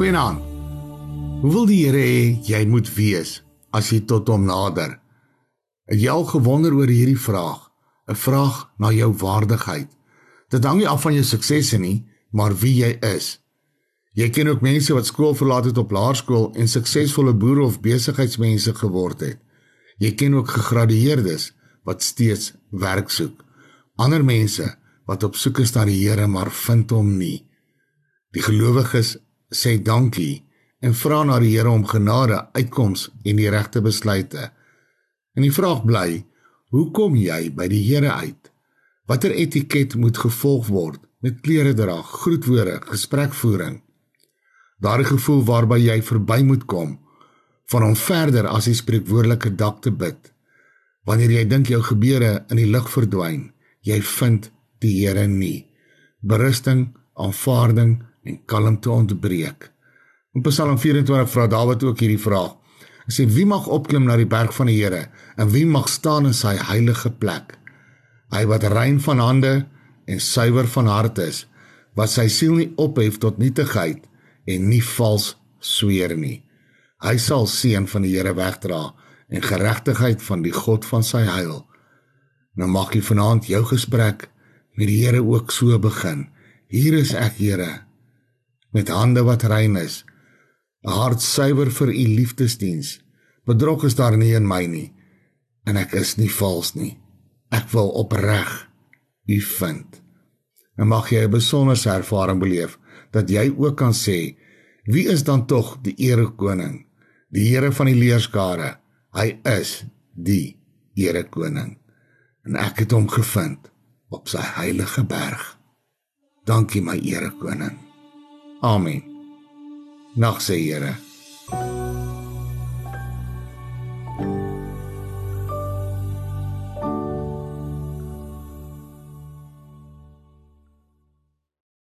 Goeienaand. Hoe wil die Here hê jy moet wees as jy tot hom nader? Het jy al gewonder oor hierdie vraag? 'n Vraag na jou waardigheid. Dit hang nie af van jou suksesse nie, maar wie jy is. Jy ken ook mense wat skool verlaat het op laerskool en suksesvolle boere of besigheidsmense geword het. Jy ken ook gegradueerdes wat steeds werk soek. Ander mense wat op soek is na die Here maar vind hom nie. Die gelowiges sê dankie en vra na die Here om genade, uitkoms en die regte besluite. En die vraag bly, hoe kom jy by die Here uit? Watter etiket moet gevolg word met klere dra, groetwoorde, gesprekvoering? Daardie gevoel waarby jy verby moet kom van om verder as die spreekwoordelike dak te bid. Wanneer jy dink jou gebeure in die lug verdwyn, jy vind die Here nie. Berusting, aanvaarding en kalmte ontbreek. In Psalm 24 vra Dawid ook hierdie vraag. Hy sê wie mag opklim na die berg van die Here en wie mag staan in sy heilige plek? Hy wat rein van hande en suiwer van hart is, wat sy siel nie ophef tot nietigheid en nie vals sweer nie. Hy sal seën van die Here wegdra en geregtigheid van die God van sy heil. Nou mag jy vanaand jou gesprek met die Here ook so begin. Hier is ek, Here, met hande wat rein is, 'n hart suiwer vir u liefdesdiens. Bedrog is daar nie in my nie en ek is nie vals nie. Ek wil opreg u vind. En mag jy 'n besondere ervaring beleef dat jy ook kan sê, wie is dan tog die erekoning? Die Here van die leerskare. Hy is die erekoning. En ek het hom gevind op sy heilige berg. Dankie my erekoning. Amen. Nag sê Here.